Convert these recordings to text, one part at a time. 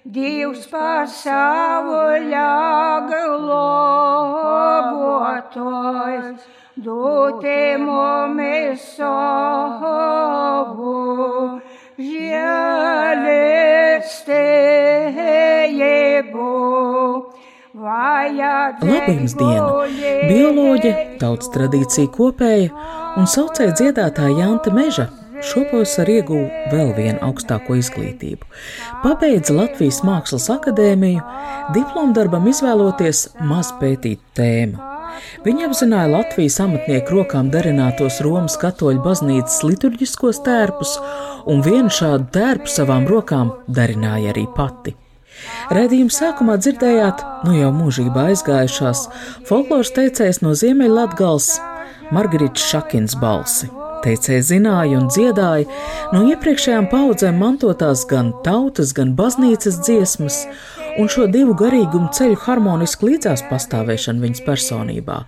Dievs pasaulē globotājs, doti mums savu žēlestību. Labdienas diena! Bioloģe, tautas tradīcija kopēja un saucēja dziedātāja Janta Meža. Šopavasar ieguva vēl vienu augstāko izglītību. Pabeidza Latvijas Mākslas akadēmiju, diplomdarbam izvēloties maz pētītu tēmu. Viņa apzināja Latvijas amatnieku rokām darinātos Romas katoļu baznīcas liturģiskos tērpus, un vienu šādu tērpu savām rokām darināja arī pati. Radījuma sākumā dzirdējāt, nu jau mūžībā aizgājušās, folkloras teicējas no Ziemeļlatgals Margaritas Šakins balsi. Teicēji zināja un dziedāja no iepriekšējām paudzēm mantotās gan tautas, gan baznīcas dziesmas, un šo divu garīgumu ceļu harmonisku līdzās pastāvēšanu viņas personībā.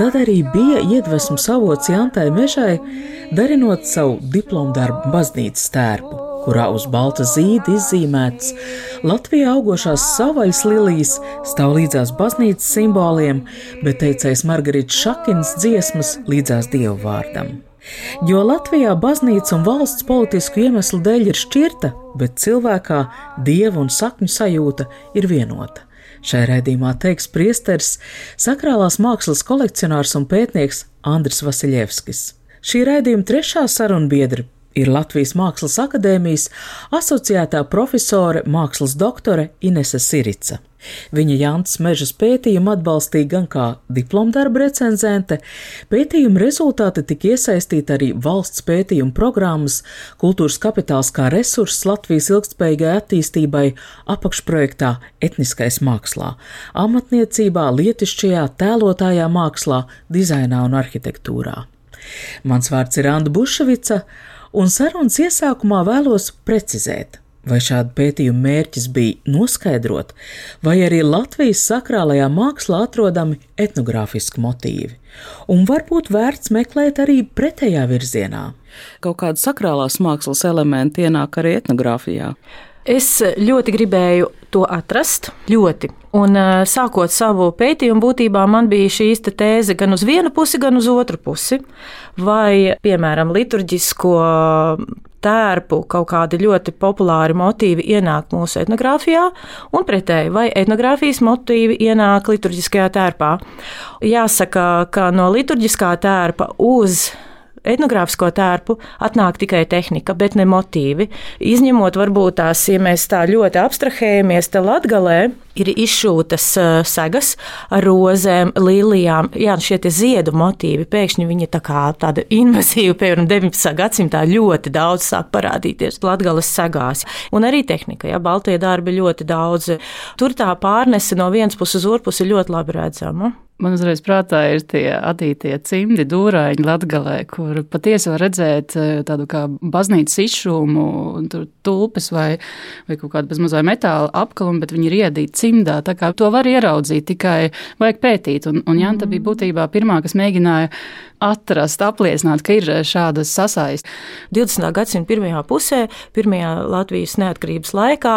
Tad arī bija iedvesmas avots Jantai Mežai, darinot savu diplomu darbu baznīcas tērpu kurā uz balta zīda izzīmēts Latvijā augošās savvaļas lilijas, stāv līdzās baznīcas simboliem, bet teicējs Margarita Šakins dziesmas līdzās dievu vārdam. Jo Latvijā baznīca un valsts politisku iemeslu dēļ ir šķirta, bet cilvēkā dieva un sakņu sajūta ir vienota. Šai raidījumā teiks priesteris, sakrālās mākslas kolekcionārs un pētnieks Andris Vasiljevskis. Šī raidījuma trešā sarunbiedra ir Latvijas Mākslas akadēmijas asociētā profesore, mākslas doktore Inese Sirica. Viņa Jānis Mežas pētījumu atbalstīja gan kā diplomdarba recenzente, pētījuma rezultāti tika iesaistīti arī valsts pētījuma programmas Kultūras kapitāls kā resurss Latvijas ilgspējīgai attīstībai apakšprojektā Etniskais mākslā, amatniecībā, lietišķajā, tēlotājā mākslā, dizainā un arhitektūrā. Mans vārds ir Anna Buševica, un sarunas iesākumā vēlos precizēt, vai šāda pētījuma mērķis bija noskaidrot, vai arī Latvijas sakrālajā mākslā atrodami etnogrāfiski motīvi, un varbūt vērts meklēt arī pretējā virzienā. Kaut kāda sakrālās mākslas elementi ienāk arī etnogrāfijā. Es ļoti gribēju to atrast, ļoti. Un sākot savu pētījumu, būtībā man bija te tēze gan uz vienu pusi, gan uz otru pusi. Vai, piemēram, liturģisko tērpu kaut kādi ļoti populāri motīvi ienāk mūsu etnogrāfijā, un pretēji, vai etnogrāfijas motīvi ienāk liturģiskajā tērpā. Jāsaka, ka no liturģiskā tērpa uz etnogrāfisko tērpu atnāk tikai tehnika, bet ne motīvi. Izņemot varbūt tās, ja mēs tā ļoti abstrahējamies, tad latgalē ir izšūtas segas ar rozēm, līlijām. Jā, šie ziedu motīvi pēkšņi viņi tā kā tāda invazīva, piemēram, 19. gadsimtā ļoti daudz sāk parādīties latgales segās. Un arī tehnika, ja baltie darbi ļoti daudz. Tur tā pārnese no vienas puses uz otru pusi ļoti labi redzama. Man uzreiz prātā ir tie adītie cimdi dūrāņi latgalē, kur patiesi var redzēt tādu kā baznīcas izšūmu, tur tulpes vai, vai kaut kādu bezmazai metāla apkalumu, bet viņi ir iedīti cimdā. Tā kā to var ieraudzīt, tikai vajag pētīt. Un, un Janta bija būtībā pirmā, kas mēģināja atrast, apliecināt, ka ir šādas sasaistes. 20. gadsimta pirmajā pusē, pirmajā Latvijas neatkarības laikā,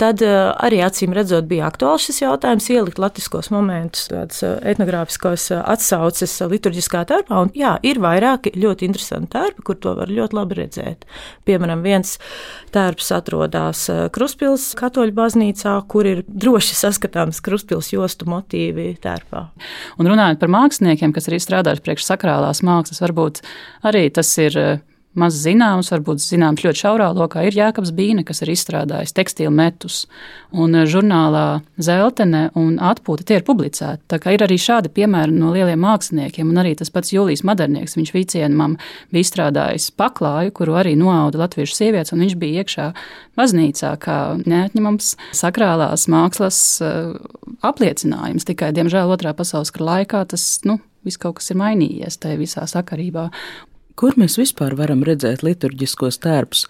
tad arī acīm redzot bija aktuāls šis jautājums ielikt latviskos momentus, tādas etnogrāfiskos atsauces liturģiskā tērpā. Un, jā, ir vairāki ļoti interesanti tērpi, kur to var ļoti labi redzēt. Piemēram, viens tērps atrodas Kruspils katoļu baznīcā, kur ir droši saskatāms Kruspils jostu motīvi tērpā. Un runājot par māksliniekiem, kas arī strādājuši priekš sakrālās mākslas, varbūt arī tas ir maz zināms, varbūt zināms ļoti šaurā lokā, ir Jēkabs Bīne, kas ir izstrādājis tekstilu metus. Un žurnālā Zeltene un Atpūta tie ir publicēti. Tā kā ir arī šādi piemēri no lieliem māksliniekiem, un arī tas pats Jūlijs Madernieks, viņš vīcienamam bija izstrādājis paklāju, kuru arī noauda latviešu sievietes, un viņš bija iekšā baznīcā kā neatņemams sakrālās mākslas apliecinājums. Tikai, diemžēl, otrā pasaules kara laikā tas, nu, viss kaut kas ir mainījies tajā visā sakarībā. Kur mēs vispār varam redzēt liturģiskos tērpus?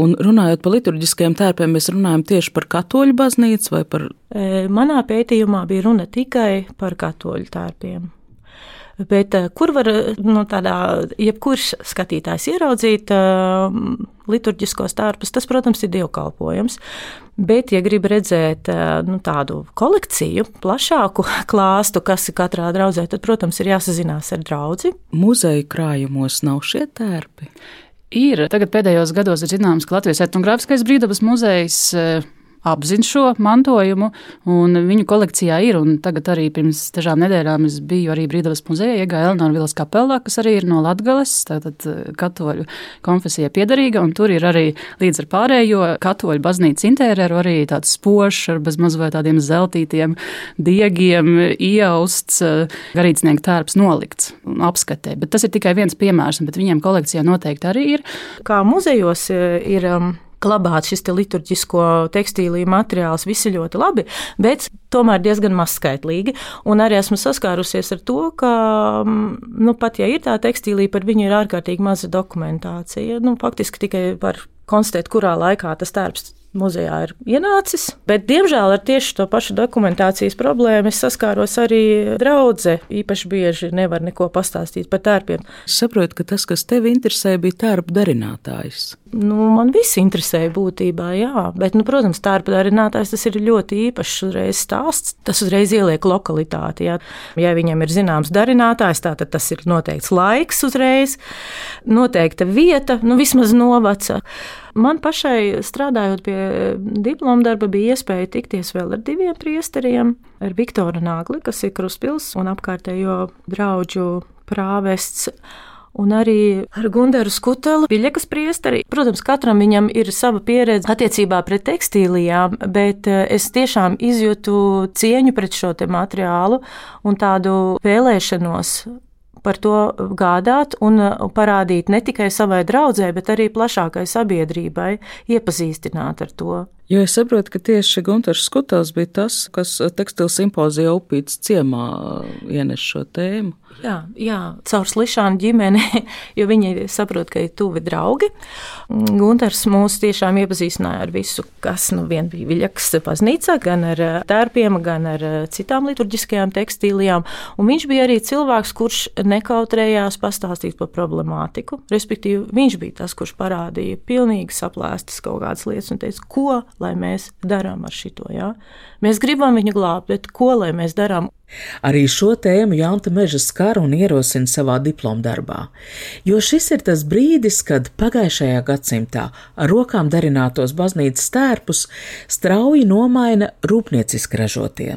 Un runājot par liturģiskiem tērpiem, mēs runājam tieši par katoļu baznīcu vai par. E, manā pētījumā bija runa tikai par katoļu tērpiem. Bet eh, kur var nu, tādā, jebkurš skatītājs ieraudzīt uh, liturģiskos tārpus, tas, protams, ir dievkalpojums. Bet, ja grib redzēt nu, tādu kolekciju, plašāku klāstu, kas ir katrā draudzē, tad, protams, ir jāsazinās ar draugu. Muzeja krājumos nav šie tērpi. Ir. Tagad pēdējos gados ir zināms, ka Latvijas etnogrāfiskais brīvdabas muzejs apzina šo mantojumu, un viņu kolekcijā ir. Tagad arī pirms dažām nedēļām es biju arī Brīdavas muzejā, iegāju Eleonora Vilas kapelā, kas arī ir no Latgales, tātad eh, katoļu konfesija piedarīga, un tur ir arī līdz ar pārējo katoļu baznīcas interjeru arī tāds spošs ar bezmaz vai tādiem zeltītiem diegiem iausts eh, garīdznieku tērps nolikts un apskatē. Bet tas ir tikai viens piemērs, bet viņiem kolekcijā noteikti arī ir. Kā muzejos eh, ir. Um glabāt šis te liturģisko tekstīliju materiāls, visi ļoti labi, bet tomēr diezgan mazskaitlīgi. Un arī esmu saskārusies ar to, ka, mm, nu, pat ja ir tā tekstīlija, par viņu ir ārkārtīgi maza dokumentācija. Nu, faktiski tikai var konstatēt, kurā laikā tas tērps muzejā ir ienācis. Bet, diemžēl, ar tieši to pašu dokumentācijas problēmu es saskāros arī draudzē. Īpaši bieži nevar neko pastāstīt par tērpiem. Es saprotu, ka tas, kas tevi interesē, bija tērpa darinātājs. Nu, man viss interesēja būtībā, jā. Bet, nu, protams, tērpa darinātājs tas ir ļoti īpašs uzreiz stāsts. Tas uzreiz ieliek lokalitāti. Jā. Ja viņam ir zināms darinātājs, tad tas ir noteikts laiks uzreiz, noteikta vieta, nu, vismaz novaca. Man pašai strādājot pie diploma darba, bija iespēja tikties vēl ar diviem priesteriem, ar Viktoru Nāgli, kas ir Kruspils un apkārtējo draugu prāvests. Un arī ar Gunteru Skutelu, Piļakas priesteri. Protams, katram viņam ir sava pieredze attiecībā pret tekstīlijām, bet eh, es tiešām izjūtu cieņu pret šo materiālu un tādu vēlēšanos par to gādāt un uh, parādīt ne tikai savai draudzē, bet arī plašākai sabiedrībai, iepazīstināt ar to. Jo es saprotu, ka tieši Gunārs Skutels bija tas, kas tekstilu simpozijā upīts ciemā ienes šo tēmu. Jā, jā caur slišānu ģimeni, jo viņi saprot, ka ir tuvi draugi. Gunārs mūs tiešām iepazīstināja ar visu, kas nu vien bija Viļakas baznīcā, gan ar tērpiem, gan ar citām liturģiskajām tekstīlijām. Un viņš bija arī cilvēks, kurš nekautrējās pastāstīt par problemātiku. Respektīvi, viņš bija tas, kurš parādīja pilnīgi saplēstas kaut kādas lietas un teica, ko lai mēs darām ar šito. Ja? Mēs gribam viņu glābt, bet ko lai mēs darām? Arī šo tēmu Janta Meža skar un ierosina savā diplomdarbā, jo šis ir tas brīdis, kad pagājušajā gadsimtā ar rokām darinātos baznīcas stērpus strauji nomaina rūpnieciski ražotie.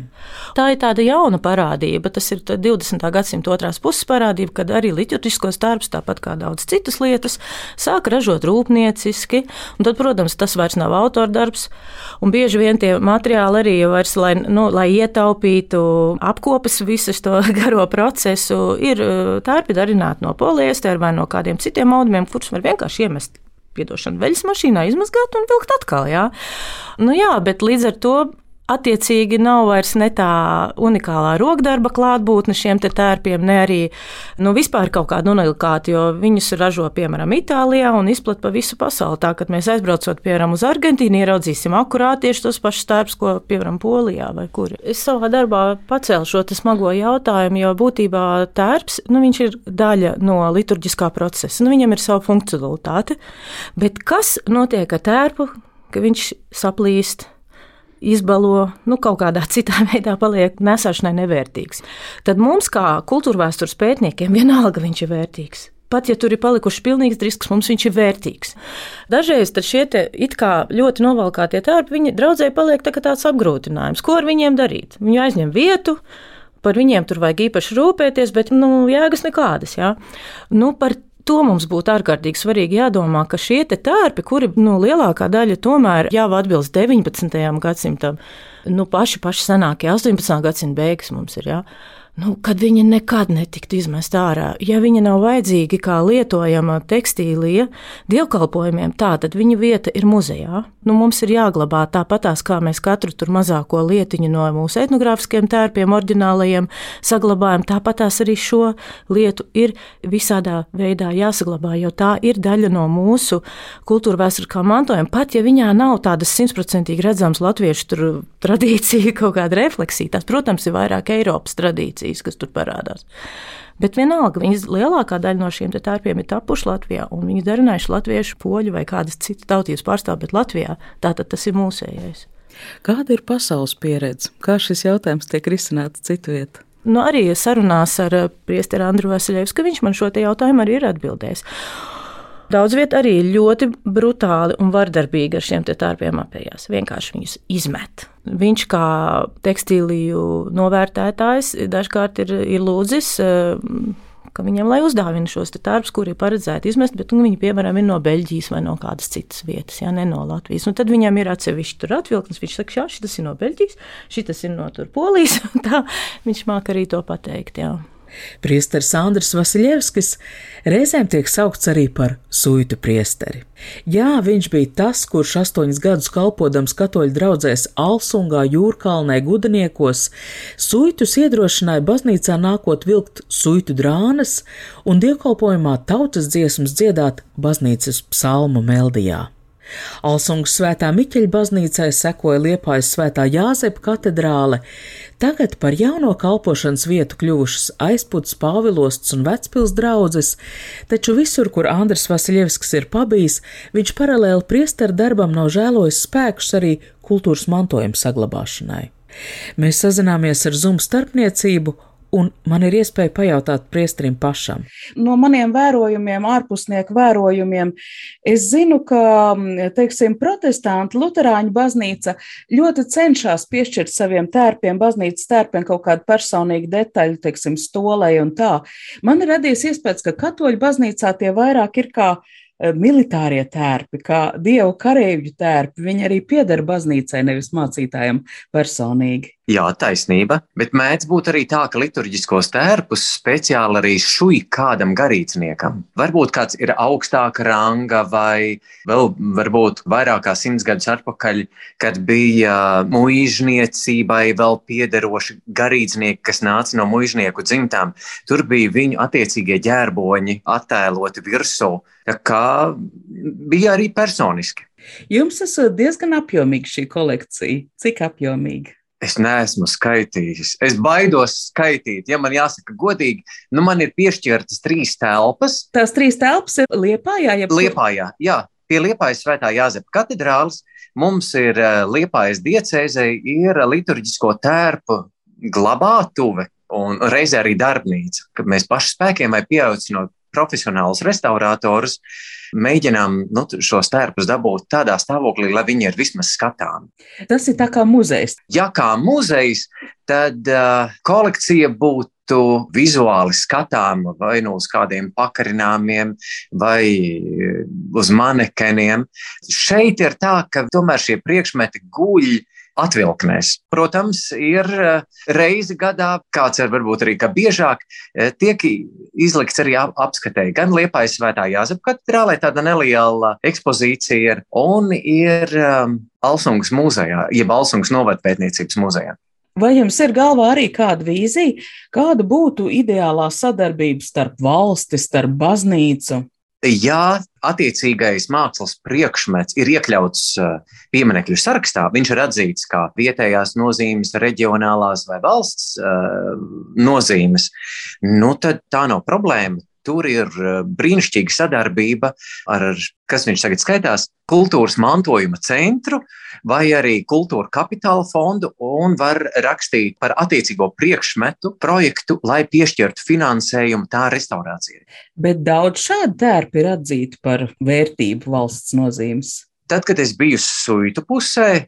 Tā ir tāda jauna parādība, tas ir 20. gadsimta otrās puses parādība, kad arī liturģiskos stērpus, tāpat kā daudz citas lietas, sāk ražot rūpnieciski, un tad, protams, tas vairs nav autordarbs, un bieži vien tie materiāli arī vairs, lai, nu, lai ietaupītu apkārt, apkopes visu to garo procesu, ir uh, tārpi darināti no poliestera vai no kādiem citiem audumiem, kurus var vienkārši iemest piedošanu veļas mašīnā, izmazgāt un vilkt atkal. Jā. Nu, jā, bet līdz ar to Attiecīgi nav vairs ne tā unikālā rokdarba klātbūtne šiem tērpiem, ne arī nu, vispār kaut kāda unikāta, jo viņus ražo piemēram Itālijā un izplat pa visu pasauli. Tā, kad mēs aizbraucot piemēram uz Argentīnu, ieraudzīsim akurāt tieši tos pašus tērpus, ko piemēram Polijā vai kur. Es savā darbā pacēlu šo smago jautājumu, jo būtībā tērps nu, ir daļa no liturģiskā procesa. Nu, viņam ir sava funkcionalitāte, bet kas notiek ar tērpu, ka viņš saplīst? Izbalo, nu, kaut kādā citā veidā paliek nesāšanai nevērtīgs. Tad mums, kā kultūrvēstures pētniekiem, vienalga viņš ir vērtīgs. Pat ja tur ir palikuši pilnīgs risks, mums viņš ir vērtīgs. Dažreiz šie it kā ļoti novalkātie tērpi, viņi draudzēji paliek tā tāds apgrūtinājums. Ko ar viņiem darīt? Viņu aizņem vietu, par viņiem tur vajag īpaši rūpēties, bet nu, jēgas nekādas. Jā. Nu, par To mums būtu ārkārtīgi svarīgi jādomā, ka šie tērpi, kuri nu, lielākā daļa tomēr jau atbilst 19. gadsimtam, nu, paši, paši senākie 18. gadsimta beigas mums ir. Jā. Nu, kad viņa nekad netiktu izmest ārā. Ja viņa nav vajadzīga kā lietojama tekstīlija dievkalpojumiem, tā tad viņa vieta ir muzejā. Nu, mums ir jāglabā tāpatās, kā mēs katru tur mazāko lietiņu no mūsu etnogrāfiskiem tērpiem, oriģinālajiem saglabājam, tāpatās arī šo lietu ir visādā veidā jāsaglabā, jo tā ir daļa no mūsu kultūra vēsturiskā mantojuma. Pat ja viņā nav tādas simtprocentīgi redzamas latviešu tradīcija, kaut kāda refleksija, tas, protams, ir vairāk Eiropas tradīcija tradīcijas, kas tur parādās. Bet vienalga, viņas lielākā daļa no šiem tērpiem ir tapuši Latvijā, un viņi darinājuši latviešu, poļu vai kādas citas tautības pārstāvju, bet Latvijā tātad tas ir mūsējais. Kāda ir pasaules pieredze? Kā šis jautājums tiek risināts citu vietu? Nu, arī sarunās ar eh, priesteri Andru Vasiljevs, ka viņš man šo jautājumu arī ir atbildējis. Daudz vietā arī ļoti brutāli un vardarbīgi ar šiem tārpiem apējās. Vienkārši viņus izmet. Viņš kā tekstīliju novērtētājs dažkārt ir, ir lūdzis. Eh, ka viņiem lai uzdāvina šos tārpus, kuri ir paredzēti izmest, bet nu, viņi, piemēram, ir no Beļģijas vai no kādas citas vietas, jā, ne no Latvijas. Un tad viņam ir atsevišķi tur atvilknis. Viņš saka, jā, šis ir no Beļģijas, šis ir no Polijas. Tā viņš māk arī to pateikt. Jā. Priesteris Andris Vasiljevskis reizēm tiek saukts arī par suitu priesteri. Jā, viņš bija tas, kurš astoņus gadus kalpodams katoļu draugzēs Alsungā, Jūrkalnē, Gudaniekos, suitus iedrošināja baznīcā nākot vilkt suitu drānas un dievkalpojumā tautas dziesmas dziedāt baznīcas psalmu meldijā. Alsungas svētā Miķeļa baznīcai sekoja Liepājas svētā Jāzepa katedrāle, tagad par jauno kalpošanas vietu kļuvušas aizputs Pāvilostas un Vecpils draudzes, taču visur, kur Andris Vasiljevskis ir pabijis, viņš paralēli priesteru darbam nav žēlojis spēkus arī kultūras mantojuma saglabāšanai. Mēs sazināmies ar Zum starpniecību un man ir iespēja pajautāt priesterim pašam. No maniem vērojumiem, ārpusnieku vērojumiem, es zinu, ka, teiksim, protestanti, luterāņu baznīca ļoti cenšas piešķirt saviem tērpiem, baznīcas tērpiem kaut kādu personīgu detaļu, teiksim, stolē un tā. Man ir radies iespējas, ka katoļu baznīcā tie vairāk ir kā Eh, militārie tērpi, kā dievu kareivju tērpi, viņi arī pieder baznīcai, nevis mācītājiem personīgi. Jā, taisnība, bet mēdz būt arī tā, ka liturģiskos tērpus speciāli arī šuj kādam garīdzniekam. Varbūt kāds ir augstāka ranga vai vēl varbūt vairāk kā simts gadus atpakaļ, kad bija muīžniecībai vēl piederoši garīdznieki, kas nāca no muīžnieku dzimtām. Tur bija viņu attiecīgie ģērboņi attēloti virsū kā bija arī personiski. Jums ir diezgan apjomīga šī kolekcija. Cik apjomīga? Es neesmu skaitījis. Es baidos skaitīt. Ja man jāsaka godīgi, nu man ir piešķirtas trīs telpas. Tās trīs telpas ir Liepājā. Ja Liepājā, jā. Pie Liepājas svētā Jāzepa katedrāles mums ir eh, Liepājas diecēzei ir liturģisko tērpu glabātuve un reizē arī darbnīca, kad mēs paši spēkiem vai pieaucinot profesionālus restauratorus, mēģinām nu, šos tērpus dabūt tādā stāvoklī, lai viņi ir vismaz skatāmi. Tas ir tā kā muzejs. Ja kā muzejs, tad uh, kolekcija būtu vizuāli skatāma vai nu uz kādiem pakarināmiem, vai uz manekeniem. Šeit ir tā, ka tomēr šie priekšmeti guļ atvilknēs. Protams, ir eh, reizi gadā, kāds ir varbūt arī biežāk, eh, tiek izlikts arī apskatēji gan Liepājas svētā Jāzepa katedrālē, tāda neliela ekspozīcija ir, un ir um, Alsungas muzejā, jeb Alsungas novadpētniecības muzejā. Vai jums ir galvā arī kāda vīzija, kāda būtu ideālā sadarbība starp valsti, starp baznīcu? Ja attiecīgais mākslas priekšmets ir iekļauts uh, pieminiektu sarakstā, viņš ir atzīts kā vietējās nozīmes, reģionālās vai valsts uh, nozīmes, nu tad tā nav problēma. Tur ir eh, brīnišķīga sadarbība ar, kas viņš tagad skaitās, kultūras mantojuma centru vai arī kultūra kapitāla fondu un var rakstīt par attiecīgo priekšmetu projektu, lai piešķirtu finansējumu tā restaurācijai. Bet daudz šādu tērpu ir atzīti par vērtību valsts nozīmes. Tad, kad es biju suitu pusē,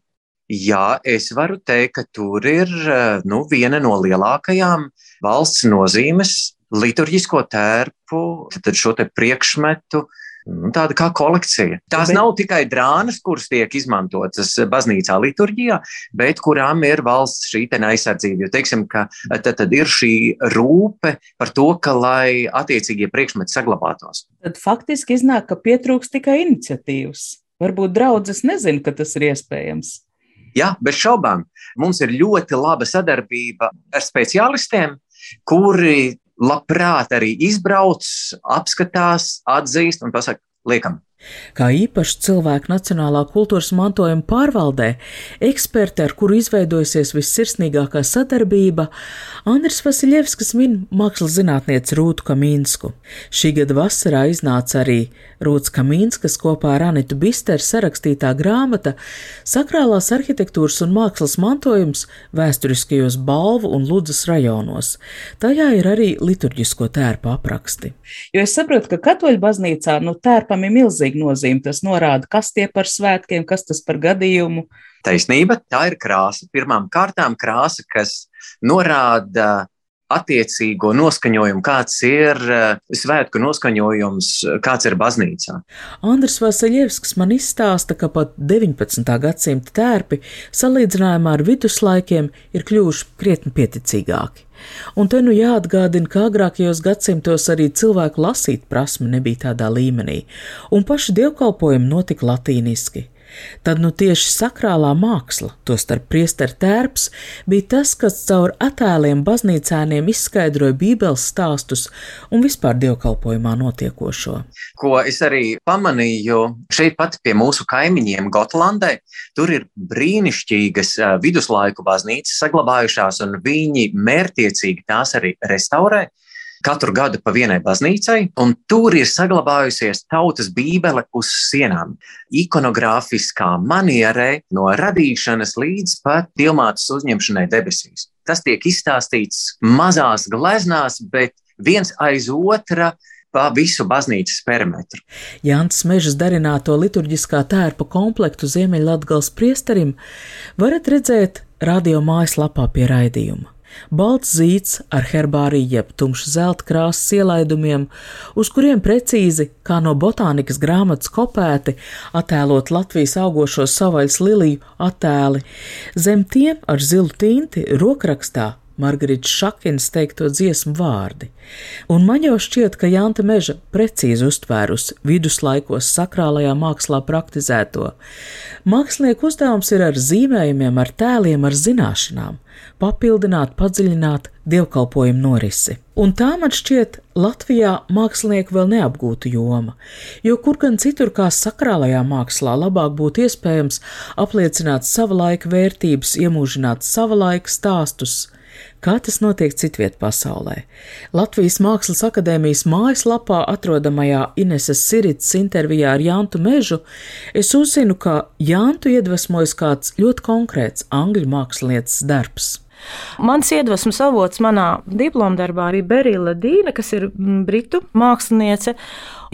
Jā, es varu teikt, ka tur ir eh, nu, viena no lielākajām valsts nozīmes liturģisko tērpu, tad šo te priekšmetu Nu, tāda kā kolekcija. Tās bet... nav tikai drānas, kuras tiek izmantotas baznīcā liturģijā, bet kurām ir valsts šī aizsardzība. Jo, teiksim, ka tad, tad ir šī rūpe par to, ka lai attiecīgie priekšmeti saglabātos. Tad faktiski iznāk, ka pietrūks tikai iniciatīvas. Varbūt draudzes nezina, ka tas ir iespējams. Jā, bez šaubām. Mums ir ļoti laba sadarbība ar speciālistiem, kuri labprāt arī izbrauc, apskatās, atzīst un pasaka, liekam. Kā īpaši cilvēku nacionālā kultūras mantojuma pārvaldē, eksperti, ar kuru izveidojusies vissirsnīgākā sadarbība, Andris Vasiljevskis min mākslas zinātnieci Rūtu Kamīnsku. Šī gada vasarā iznāca arī Rūts Kamīnskas kopā ar Anitu Bisteru sarakstītā grāmata Sakrālās arhitektūras un mākslas mantojums vēsturiskajos Balvu un Ludzas rajonos. Tajā ir arī liturģisko tērpu apraksti. Jo es saprotu, ka katoļu baznīcā nu, tērpam ir milzīga nozīme. Tas norāda, kas tie par svētkiem, kas tas par gadījumu. Taisnība, tā ir krāsa. Pirmām kārtām krāsa, kas norāda attiecīgo noskaņojumu, kāds ir uh, svētku noskaņojums, kāds ir baznīcā. Andris Vasiljevskis man izstāsta, ka pat 19. gadsimta tērpi salīdzinājumā ar viduslaikiem ir kļuvuši krietni pieticīgāki. Un te nu jāatgādina, ka agrākajos gadsimtos arī cilvēku lasīt prasme nebija tādā līmenī, un paši dievkalpojumi notika latīniski. Tad nu tieši sakrālā māksla, tostarp priesteru tērps, bija tas, kas caur attēliem baznīcēniem izskaidroja bībeles stāstus un vispār dievkalpojumā notiekošo. Ko es arī pamanīju šeit pat pie mūsu kaimiņiem Gotlandē, tur ir brīnišķīgas viduslaiku baznīcas saglabājušās, un viņi mērtiecīgi tās arī restaurē katru gadu pa vienai baznīcai, un tur ir saglabājusies tautas bībele uz sienām. Ikonogrāfiskā manierē, no radīšanas līdz pat diamātas uzņemšanai debesīs. Tas tiek izstāstīts mazās gleznās, bet viens aiz otra pa visu baznīcas perimetru. Jānis Mežas darināto liturģiskā tērpa komplektu Ziemeļlatgals priesterim varat redzēt radio mājaslapā pie raidījuma. Balts zīts ar herbāriju jeb tumšu zelta krāsas ielaidumiem, uz kuriem precīzi, kā no botānikas grāmatas kopēti, attēlot Latvijas augošo savaļas liliju attēli, zem tiem ar zilu tinti rokrakstā Margaritas Šakins teikto dziesmu vārdi. Un man jau šķiet, ka Janta Meža precīzi uztvērus viduslaikos sakrālajā mākslā praktizēto. Mākslinieku uzdevums ir ar zīmējumiem, ar tēliem, ar zināšanām papildināt, padziļināt dievkalpojumu norisi. Un tā man šķiet Latvijā mākslinieku vēl neapgūta joma, jo kur gan citur kā sakrālajā mākslā labāk būtu iespējams apliecināt sava laika vērtības, iemūžināt sava laika stāstus, kā tas notiek citviet pasaulē. Latvijas Mākslas akadēmijas mājaslapā atrodamajā Ineses Sirits intervijā ar Jantu Mežu es uzzinu, ka Jantu iedvesmojas kāds ļoti konkrēts angļu mākslinieces darbs. Mans iedvesmas avots manā diplomdarbā bija Berila Dīna, kas ir mm, britu māksliniece.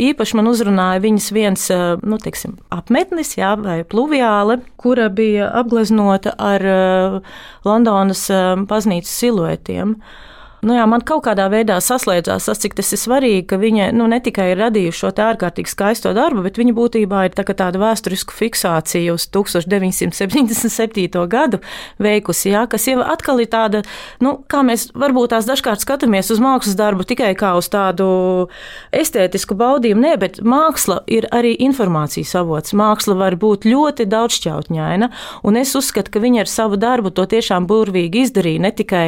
Īpaši man uzrunāja viņas viens eh, nu, tiksim, apmetnis jā, vai pluviāle, kura bija apgleznota ar uh, Londonas uh, baznīcas siluetiem. Nu jā, man kaut kādā veidā saslēdzās tas, cik tas ir svarīgi, ka viņa nu, ne tikai ir radījusi šo ārkārtīgi skaisto darbu, bet viņa būtībā ir tā tāda vēsturisku fiksāciju uz 1977. gadu veikusi, jā, kas jau atkal ir tāda, nu, kā mēs varbūt tās dažkārt skatāmies uz mākslas darbu tikai kā uz tādu estētisku baudījumu, nē, bet māksla ir arī informācijas avots. Māksla var būt ļoti daudzšķautņaina, un es uzskatu, ka viņa ar savu darbu to tiešām burvīgi izdarīja ne tikai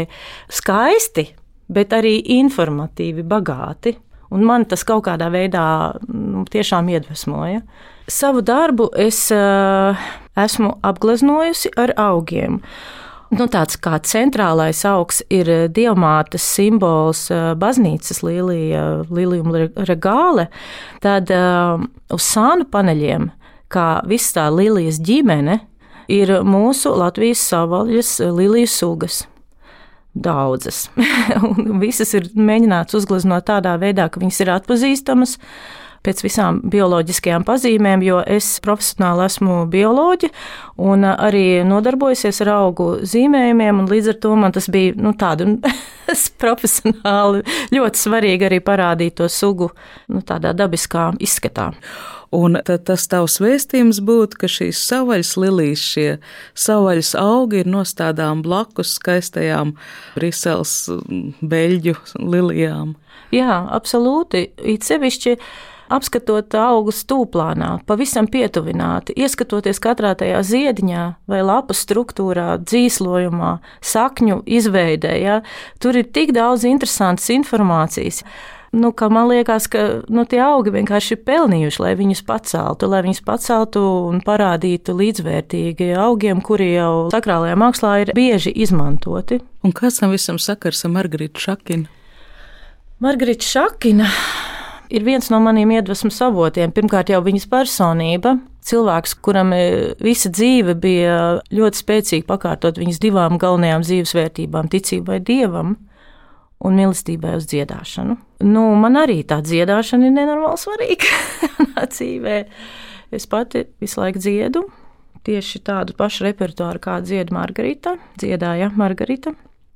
skaisti, bet arī informatīvi, bagāti. Un man tas kaut kādā veidā nu, tiešām iedvesmoja. Savu darbu es uh, esmu apgleznojusi ar augiem. Nu, tāds kā centrālais augs ir diamātas simbols, uh, baznīcas līnija, līnija regāle. Tad uh, uz sānu paneļiem, kā viss tā līnijas ģimene, ir mūsu Latvijas savvaļas līnijas sugas daudzas. visas ir mēģināts uzgleznot tādā veidā, ka viņas ir atpazīstamas. pēc visām bioloģiskajām pazīmēm, jo es profesionāli esmu bioloģi un arī nodarbojusies ar augu zīmējumiem, un līdz ar to man tas bija nu, tāda profesionāli ļoti svarīgi arī parādīt to sugu nu, tādā dabiskā izskatā. Un tad tas tavs vēstījums būtu, ka šīs savaļas lilijas, šie savaļas augi ir nostādām blakus skaistajām Briseles beļģu lilijām. Jā, absolūti. It sevišķi apskatot augus tūplānā, pavisam pietuvināti, ieskatoties katrā tajā ziediņā vai lapu struktūrā, dzīslojumā, sakņu izveidē. Ja? Tur ir tik daudz interesantas informācijas nu, ka man liekas, ka nu, tie augi vienkārši ir pelnījuši, lai viņus paceltu, lai viņus paceltu un parādītu līdzvērtīgi augiem, kuri jau sakrālajā mākslā ir bieži izmantoti. Un kas tam visam sakars ar Margaritu Šakinu? Margarita Šakina ir viens no maniem iedvesmas avotiem. Pirmkārt, jau viņas personība. Cilvēks, kuram e, visa dzīve bija ļoti spēcīgi pakārtot viņas divām galvenajām dzīvesvērtībām, ticībai dievam un mīlestībai uz dziedāšanu. Nu, man arī tā dziedāšana ir nenormāli svarīga dzīvē. Es pati visu laiku dziedu tieši tādu pašu repertuāru, kā dziedā Margarita, dziedāja Margarita.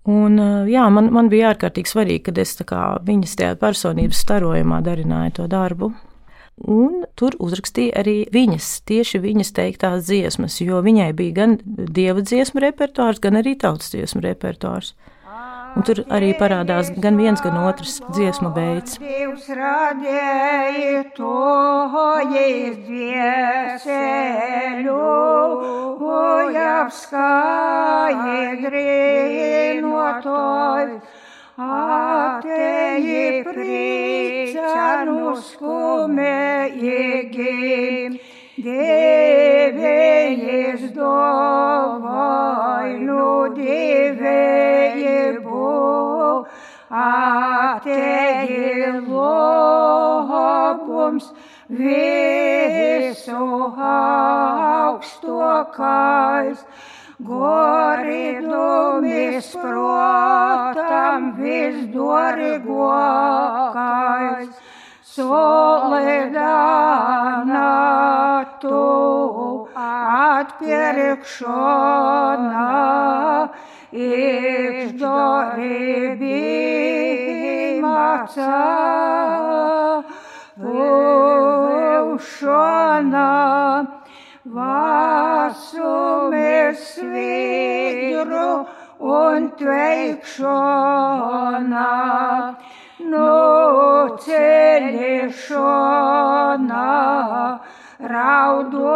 Un, jā, man, man bija ārkārtīgi svarīgi, kad es kā, viņas tajā personības starojumā darināju to darbu. Un tur uzrakstīja arī viņas, tieši viņas teiktās dziesmas, jo viņai bija gan dieva dziesmu repertuārs, gan arī tautas dziesmu repertuārs. Un tur arī parādās gan viens, gan otrs dziesmu veids. Dievs radīja to jēdziesēļu, oj apskaidri no toļ. Atei priecānus kumējīgi, devējies dovainu devējibu, atei lobums visu augstokais. Goridumis protam visdorīgākais, soledāna tu atpirkšana, iždorībīmāca, būšana. Vāsumies vidru un tveikšana, no ceļišana, raudošana,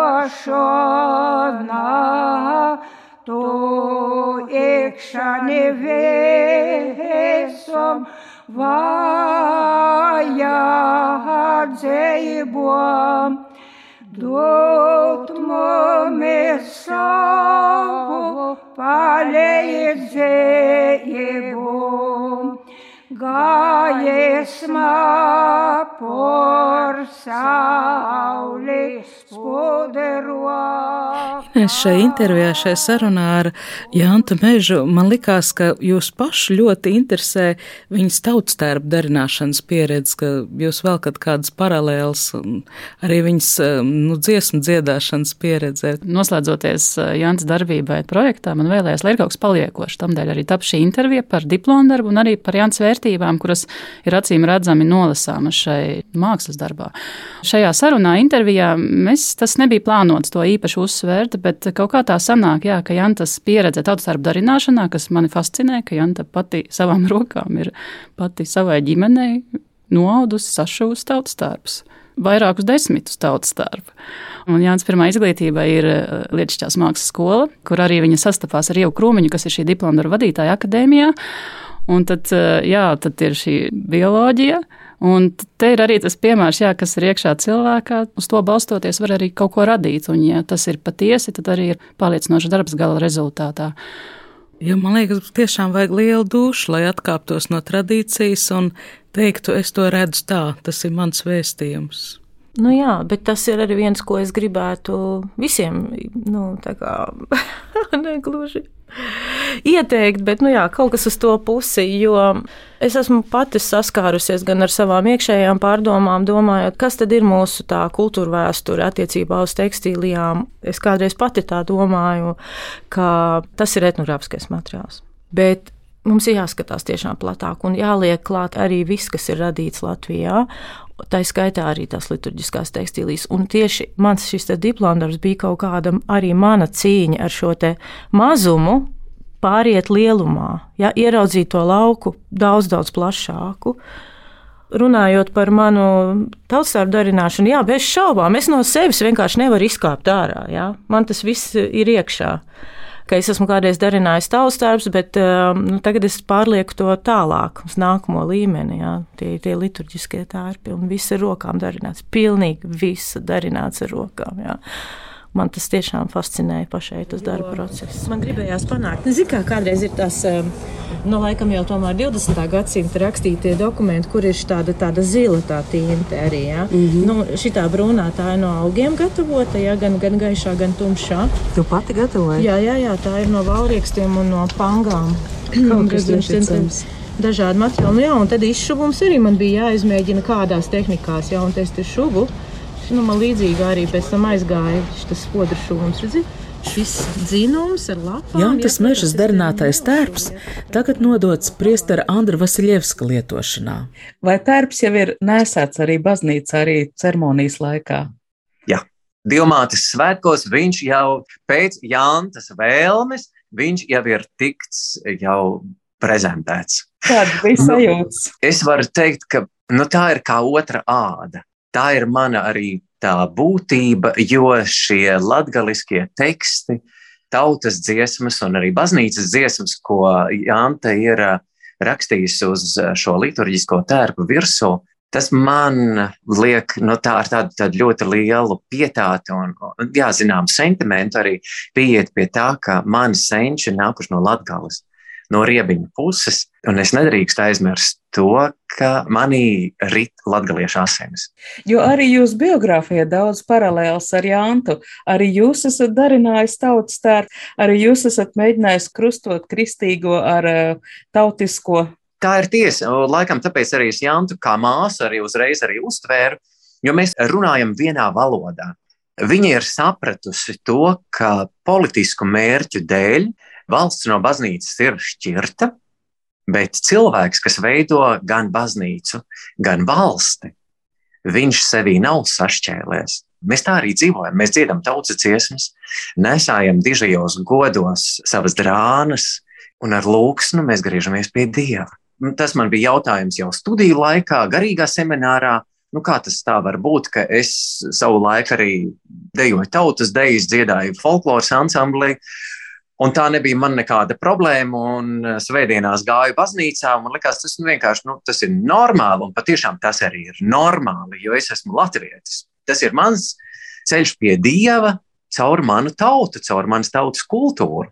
tu iekšā nevēsom vājā dzējībom. Dot mums savu palīdzību, gaismā por sauli spoderot. Es šai intervijā, šai sarunā ar Jantu Mežu, man likās, ka jūs paši ļoti interesē viņas tautstērpu darināšanas pieredze, ka jūs velkat kādas paralēlas arī viņas nu, dziesmu dziedāšanas pieredzē. Noslēdzoties eh, Jants darbībai projektā, man vēlējās, lai ir kaut kas paliekošs. Tamdēļ arī tap šī intervija par diplomu darbu un arī par Jants vērtībām, kuras ir acīm redzami nolasāmas šai mākslas darbā. Šajā sarunā, intervijā, mēs, tas nebija plānots to īpaši uzsvērt, bet kaut kā tā sanāk, jā, ka Jantas pieredze tautas darba darināšanā, kas mani fascinē, ka Janta pati savām rokām ir pati savai ģimenei noaudusi, sašuvusi tautas darbus. Vairākus desmitus tautas darbu. Un Jānis pirmā izglītība ir eh, Lietušķās mākslas skola, kur arī viņa sastapās ar Ievu Krūmiņu, kas ir šī diploma vadītāja akadēmijā. Un tad, eh, jā, tad ir šī bioloģija, Un te ir arī tas piemērs, jā, kas ir iekšā cilvēkā. Uz to balstoties var arī kaut ko radīt. Un, ja tas ir patiesi, tad arī ir pārliecinošs darbs gala rezultātā. Jo man liekas, tiešām vajag lielu dušu, lai atkāptos no tradīcijas un teiktu, es to redzu tā, tas ir mans vēstījums. Nu jā, bet tas ir arī viens, ko es gribētu visiem, nu, tā kā negluži ieteikt, bet nu jā, kaut kas uz to pusi. Jo es esmu pati saskārusies gan ar savām iekšējām pārdomām, domājot, kas tad ir mūsu tā kultūra vēsture attiecībā uz tekstīlijām. Es kādreiz pati tā domāju, ka tas ir etnogrāfiskais materiāls. Bet mums ir jāskatās tiešām platāk un jāliek klāt arī viss, kas ir radīts Latvijā. Tā skaitā arī tās liturģiskās tekstīlijas. Un tieši mans šis diplomdarbs bija kaut kāda arī mana cīņa ar šo mazumu, pāriet lielumā, ja, ieraudzīt to lauku daudz, daudz plašāku. Runājot par manu tautstāvu darināšanu, jā, bez šaubām, es no sevis vienkārši nevaru izkāpt ārā. Jā. Man tas viss ir iekšā. Ka es esmu kādreiz darinājis tautstāvus, bet um, nu, tagad es pārlieku to tālāk, uz nākamo līmeni. Jā. Tie ir tie liturģiskie tērpi, un viss ir rokām darināts. Pilnīgi viss darināts ar rokām. Jā man tas tiešām fascinēja pašai tas darba process. Man gribējās panākt, nezinu, kā kādreiz ir tas, nu, laikam jau tomēr 20. gadsimta rakstītie dokumenti, kur ir tāda, tāda zila tā tinte arī. Ja? Mm -hmm. nu, šitā brūnā tā ir no augiem gatavota, ja? gan, gan gaišā, gan tumšā. Tu pati gatavoji? Jā, jā, jā, tā ir no valriekstiem un no pangām. Kaut kas tāds dažādi materiāli. Nu, jā, un tad izšuvums arī man bija jāizmēģina kādās tehnikās, jā, un es te šuvu. Nu, man līdzīgi arī pēc tam aizgāja šis podru šūns. Šis dzinums ar lapām. Jantas mežas darinātais tērps tagad nodots priestera Andra Vasiljevska lietošanā. Vai tērps jau ir nesēts arī baznīcā, arī ceremonijas laikā? Jā, Dilmātes svētkos viņš jau pēc Jantas vēlmes, viņš jau ir tikts jau prezentēts. Kāda bija sajūta? Nu, es varu teikt, ka nu, tā ir kā otra āda tā ir mana arī tā būtība, jo šie latgaliskie teksti, tautas dziesmas un arī baznīcas dziesmas, ko Jante ir uh, rakstījusi uz uh, šo liturģisko tērpu virsū, tas man liek no nu, tā ar tādu, tādu ļoti lielu pietātu un jā, zinām, sentimentu arī pieiet pie tā, ka mani senči nākuši no Latgales no riebiņa puses, un es nedrīkstu aizmirst to, ka manī rit latgaliešu asinis. Jo arī jūs biogrāfijā daudz paralēls ar Jāntu, arī jūs esat darinājis tautas tērpu, arī jūs esat mēģinājis krustot kristīgo ar uh, tautisko. Tā ir tiesa, un laikam tāpēc arī es Jantu kā māsu arī uzreiz arī uztvēru, jo mēs runājam vienā valodā. Viņa ir sapratusi to, ka politisku mērķu dēļ valsts no baznīcas ir šķirta, bet cilvēks, kas veido gan baznīcu, gan valsti, viņš sevī nav sašķēlies. Mēs tā arī dzīvojam. Mēs dziedam tautas dziesmas, nesājam dižajos godos savas drānas, un ar lūksnu mēs griežamies pie Dieva. Tas man bija jautājums jau studiju laikā, garīgā seminārā. Nu, kā tas tā var būt, ka es savu laiku arī dejoju tautas dejas, dziedāju folkloras ansamblī, Un tā nebija man nekāda problēma. Un eh, svētdienās gāju baznīcā. Man liekas, tas nu, vienkārši nu, tas ir normāli. Un patiešām tas arī ir normāli, jo es esmu latvietis. Tas ir mans ceļš pie dieva, caur manu tautu, caur manas tautas kultūru.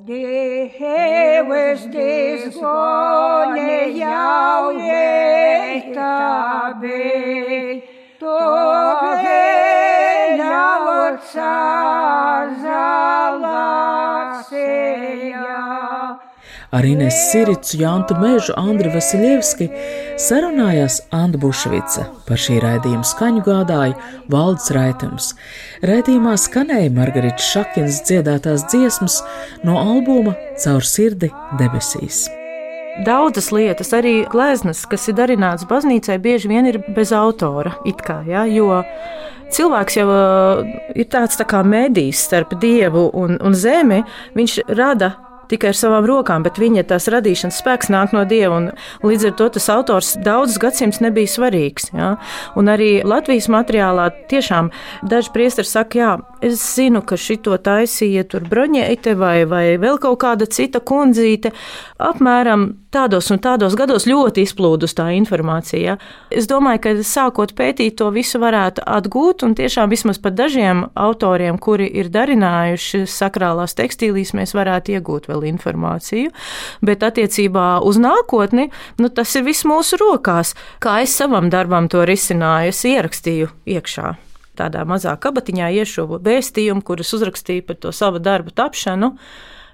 Dievs, Dievs, gone jau etabi, to gena Ar Ines Siricu, Jantu Mežu, Andri Vasiljevski sarunājās Anna Bušvica. Par šī raidījuma skaņu gādāja Valdes Raitums. Raidījumā skanēja Margarita Šakins dziedātās dziesmas no albuma Caur sirdi debesīs. Daudzas lietas, arī gleznas, kas ir darināts baznīcai, bieži vien ir bez autora. Kā, ja, jo cilvēks jau ir tāds tā kā medijs starp dievu un, un zemi. Viņš rada tikai ar savām rokām, bet viņa tās radīšanas spēks nāk no dieva. Līdz ar to tas autors daudzus gadsimtus nebija svarīgs. Ja? Un arī Latvijas materiālā tiešām daži priesteri saka, jā, es zinu, ka šito taisīja tur broņēte vai, vai vēl kaut kāda cita kundzīte. Apmēram tādos un tādos gados ļoti izplūdus tā informācija. Es domāju, ka sākot pētīt to visu varētu atgūt, un tiešām vismaz par dažiem autoriem, kuri ir darinājuši sakrālās tekstīlīs, mēs varētu iegūt vēl informāciju. Bet attiecībā uz nākotni, nu, tas ir viss mūsu rokās. Kā es savam darbam to risināju, es ierakstīju iekšā tādā mazā kabatiņā iešuvu vēstījumu, kurus uzrakstīju par to savu darbu tapšanu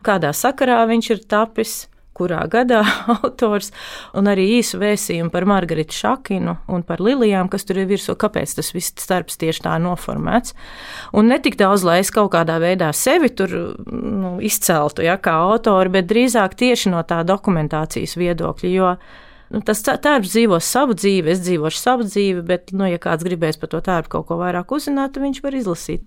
kādā sakarā viņš ir tapis kurā gadā autors, un arī īsu vēstījumu par Margaritu Šakinu un par Lilijām, kas tur ir virsū, kāpēc tas viss starps tieši tā noformēts. Un ne tik daudz, lai es kaut kādā veidā sevi tur nu, izceltu, ja, kā autori, bet drīzāk tieši no tā dokumentācijas viedokļa, jo nu, tas tērps dzīvo savu dzīvi, es dzīvošu savu dzīvi, bet, nu, ja kāds gribēs par to tērpu kaut ko vairāk uzzināt, tad viņš var izlasīt.